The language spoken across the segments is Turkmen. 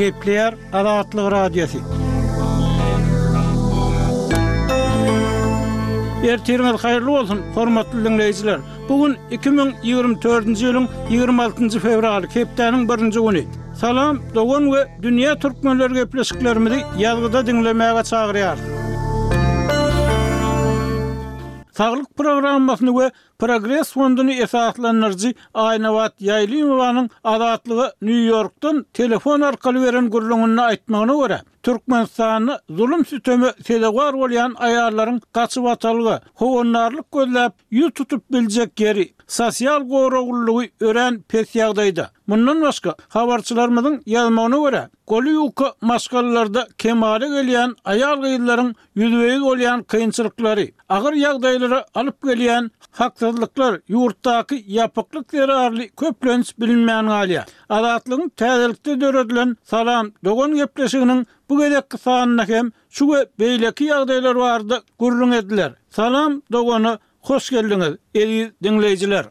Gepleýär Azatlyk Radiosy. Ertiriňiz haýyrly bolsun, hormatly diňleýjiler! Bu gün iki müň ýigrimi dördünji ýylyň ýigrimi altynjy fewraly, hepdäniň birinji güni. Salam, dogan we dünýä türkmenleri gepleşiklerimizi ýazgyda diňlemäge çagyrýarys. Saglyk programmasyny we Progres fonduny esaslandyryjy Aýnabat Ýaýlymowanyň Azatlyga Nýu-Ýorkdan telefon arkaly beren gürrüňinde aýtmagyna görä, Türkmenistanda zulum-süteme sezewar bolýan aýallaryň gaçybatalga, howandarlyk gözläp ýüz tutup biljek ýeri, sosial goraglylygy örän pes ýagdaýda. Mundan başga, habarçylarymyzyň ýazmagyna görä, goly ýuka maşgalalarda kemala gelýän aýal-gyzlaryň ýüzbe-ýüz bolýan kynçylyklary, agyr ýagdaýlara alyp gelýän haksyzlyklar ýurtdaky ýapyklyk zerarly köplenç bilinmän galýar. Azatlygyň täzelikde döredilen Salam, dogan gepleşiginiň bu gezekki sanynda hem şu we beýleki ýagdaýlar barada gürrüň ediler. Salam, dogana hoş geldiňiz, eziz diňleýjiler!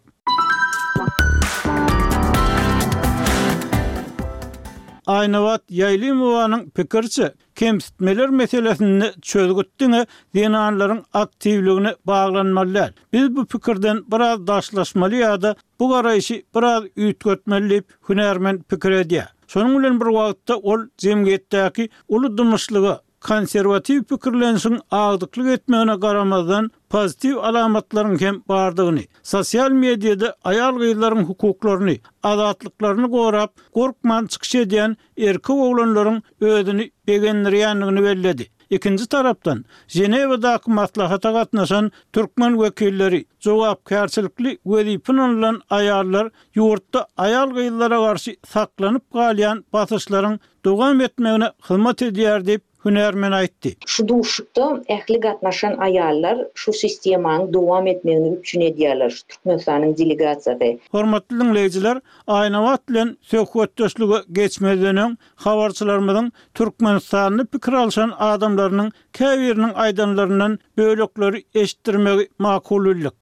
Aýnabat Ýaýlymowanyň pikiriçe, Kemsitmeler meselesinde çözgüt diňe zenanlaryň aktiwligine baglanmaly däl. Biz bu pikirden biraz daşlaşmaly ýa-da bu garaýşy biraz üýtgetmeli diýip, hünärmen pikir edýär. Şonuň bilen bir wagtda, ol jemgyýetdäki uly dymyşlyga, konserwatiw pikirlenişiň agdyklyk etmegine garamazdan, pozitiw alamatlaryň hem bardygyny, sosial mediada aýal-gyzlaryň hukuklaryny, azatlyklaryny gorap, gorkman çykyş edýän erkek oglanlaryň özüni begendirýändigini belledi. Ikinji tarapdan, Ženewadaky maslahata gatnaşan türkmen wekilleri jogapkärçilikli wezipin alnan aýallar ýurtda aýal-gyzlara garşy saklanyp galýan basyşlaryň dowam etmegine hyzmat edýär diýip, hünärmen aýtdy. Şu duşuşykda ähli gatnaşan aýallar şu sistemanyň dowam etmegini üpjün edýärler, şu Türkmenistanyň delegasiýasy. Hormatly diňleýjiler, Aýnabat bilen söhbetdeşlige geçmezden öň, habarçylarymyzyň türkmenistanly pikir alşan adamlarynyň käbiriniň aýdanlaryndan bölekleri eşitdirmegi makul bildik.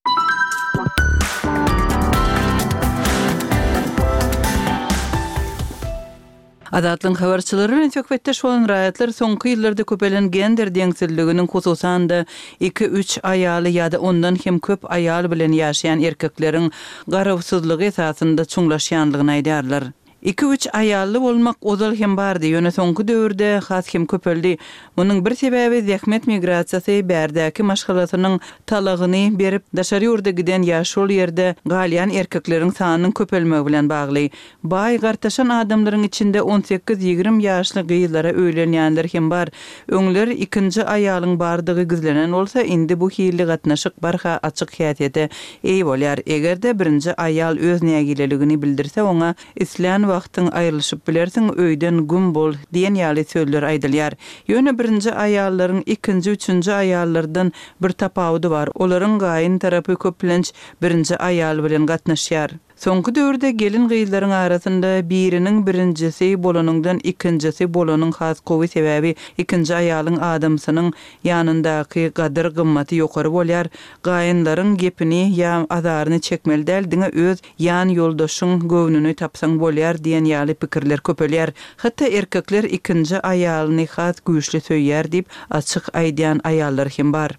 Azatlygyň habarçylary bilen söhbetdeş bolan raýatlar soňky ýyllarda köpelen gender deňsizliginiň, hususan-da, iki, üç aýaly ýa-da ondan hem köp aýal bilen ýaşaýan erkekleriň garawsyzlygy esasynda çuňlaşýandygyny aýdýarlar. Iki, üç aýally bolmak ozal hem bardy, ýöne soňky döwürde has hem köpeldi. Munuň bir sebäbi zähmet migrasiýasy, bärdäki maşgalasynyň talagyny berip, daşary ýurda giden ýa şol ýerde galýan erkekleriň sanynyň köpelmegi bilen bagly. Baý, gartaşan adamlaryň içinde on sekiz-ýigrimi ýaşly gyzlara öýlenýänler hem bar. Öňler ikinji aýalyň bardygy gizlenen bolsa, indi bu hilli gatnaşyk barha açyk häsiýete eýe bolýar. Eger-de birinji aýal öz nägileligini bildirse, oňa Islän wagtyň aýrylyşyp bilersiň, öýden güm bol diýen ýaly sözler aýdylýar. Ýöne birinji aýallaryň ikinji-üçünji aýallardan bir tapawudy bar, olaryň gaýyn tarapy köplenç birinji aýal bilen gatnaşýar. Soňky döwürde gelin-gyzlaryň arasynda biriniň birinjisi bolanyňdan ikinjisi bolanyň has gowy sebäbi ikinji aýalyň adamsynyň ýanyndaky gadyr gymmaty ýokary bolýar, gaýynlaryň gepini ýa azaryny çekmeli däl diňe öz ýan ýoldaşyň göwnüni tapsaň bolýar diýen ýaly pikirler köpelýär. Hatda erkekler ikinji aýalyny has güýçli söýýär diýip açyk aýdýan aýallar hem bar.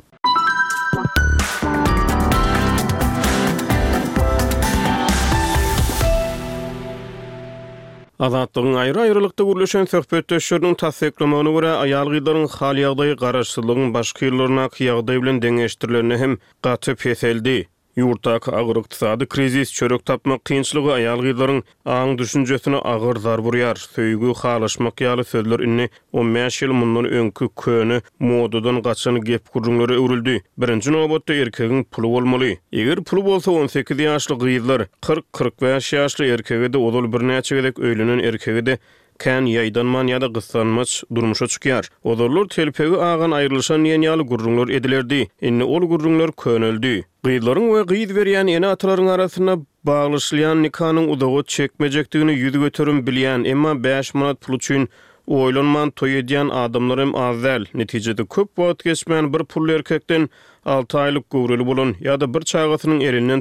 Azatlygyň aýry-aýrylykda gürleşen söhbetdeşleriniň tassyklamagyna görä, aýal-gyzlaryň hal-ýagdaýy garaşsyzlygyň başky ýyllaryndaky ýagdaý bilen deňeşdirilende hem gaty peseldi. Ýurtdaky agyr ykdysady krizis, çörek tapmak kynçylygy aýal-gyzlaryň aň-düşünjesine agyr zarb urýar. Söýgi, halaşmak ýaly sözler indi on bäş ýyl mundan öňki köne, modadan gaçan gep-gürrüňlere öwrüldi. Birinji nobatda erkegiň puly bolmaly. Eger puly bolsa, on sekiz ýaşly gyzlar, kyrk, kyrk bäş ýaşly erkege-de, ozal birnäçe gezek öýlenen erkege-de Kän ýaýdanman ýa-da gyssanmaç durmuşa çykýar. Ozallar telpegi agan aýrylyşan diýen ýaly gürrüňler edilerdi. Indi ol gürrüňler köneldi. Gyzlaryň we gyz berýän ene-atalaryň arasynda baglaşylýan nikanyň uzaga çekmejekdigini ýüz göterim bilýän, emma bäş manat pul üçin oýlanman toý edýän adamlar hem az däl. Netijede köp wagt geçmän bir pully erkekden alty aýlyk göwreli bolan ýa-da bir çagasynyň elinden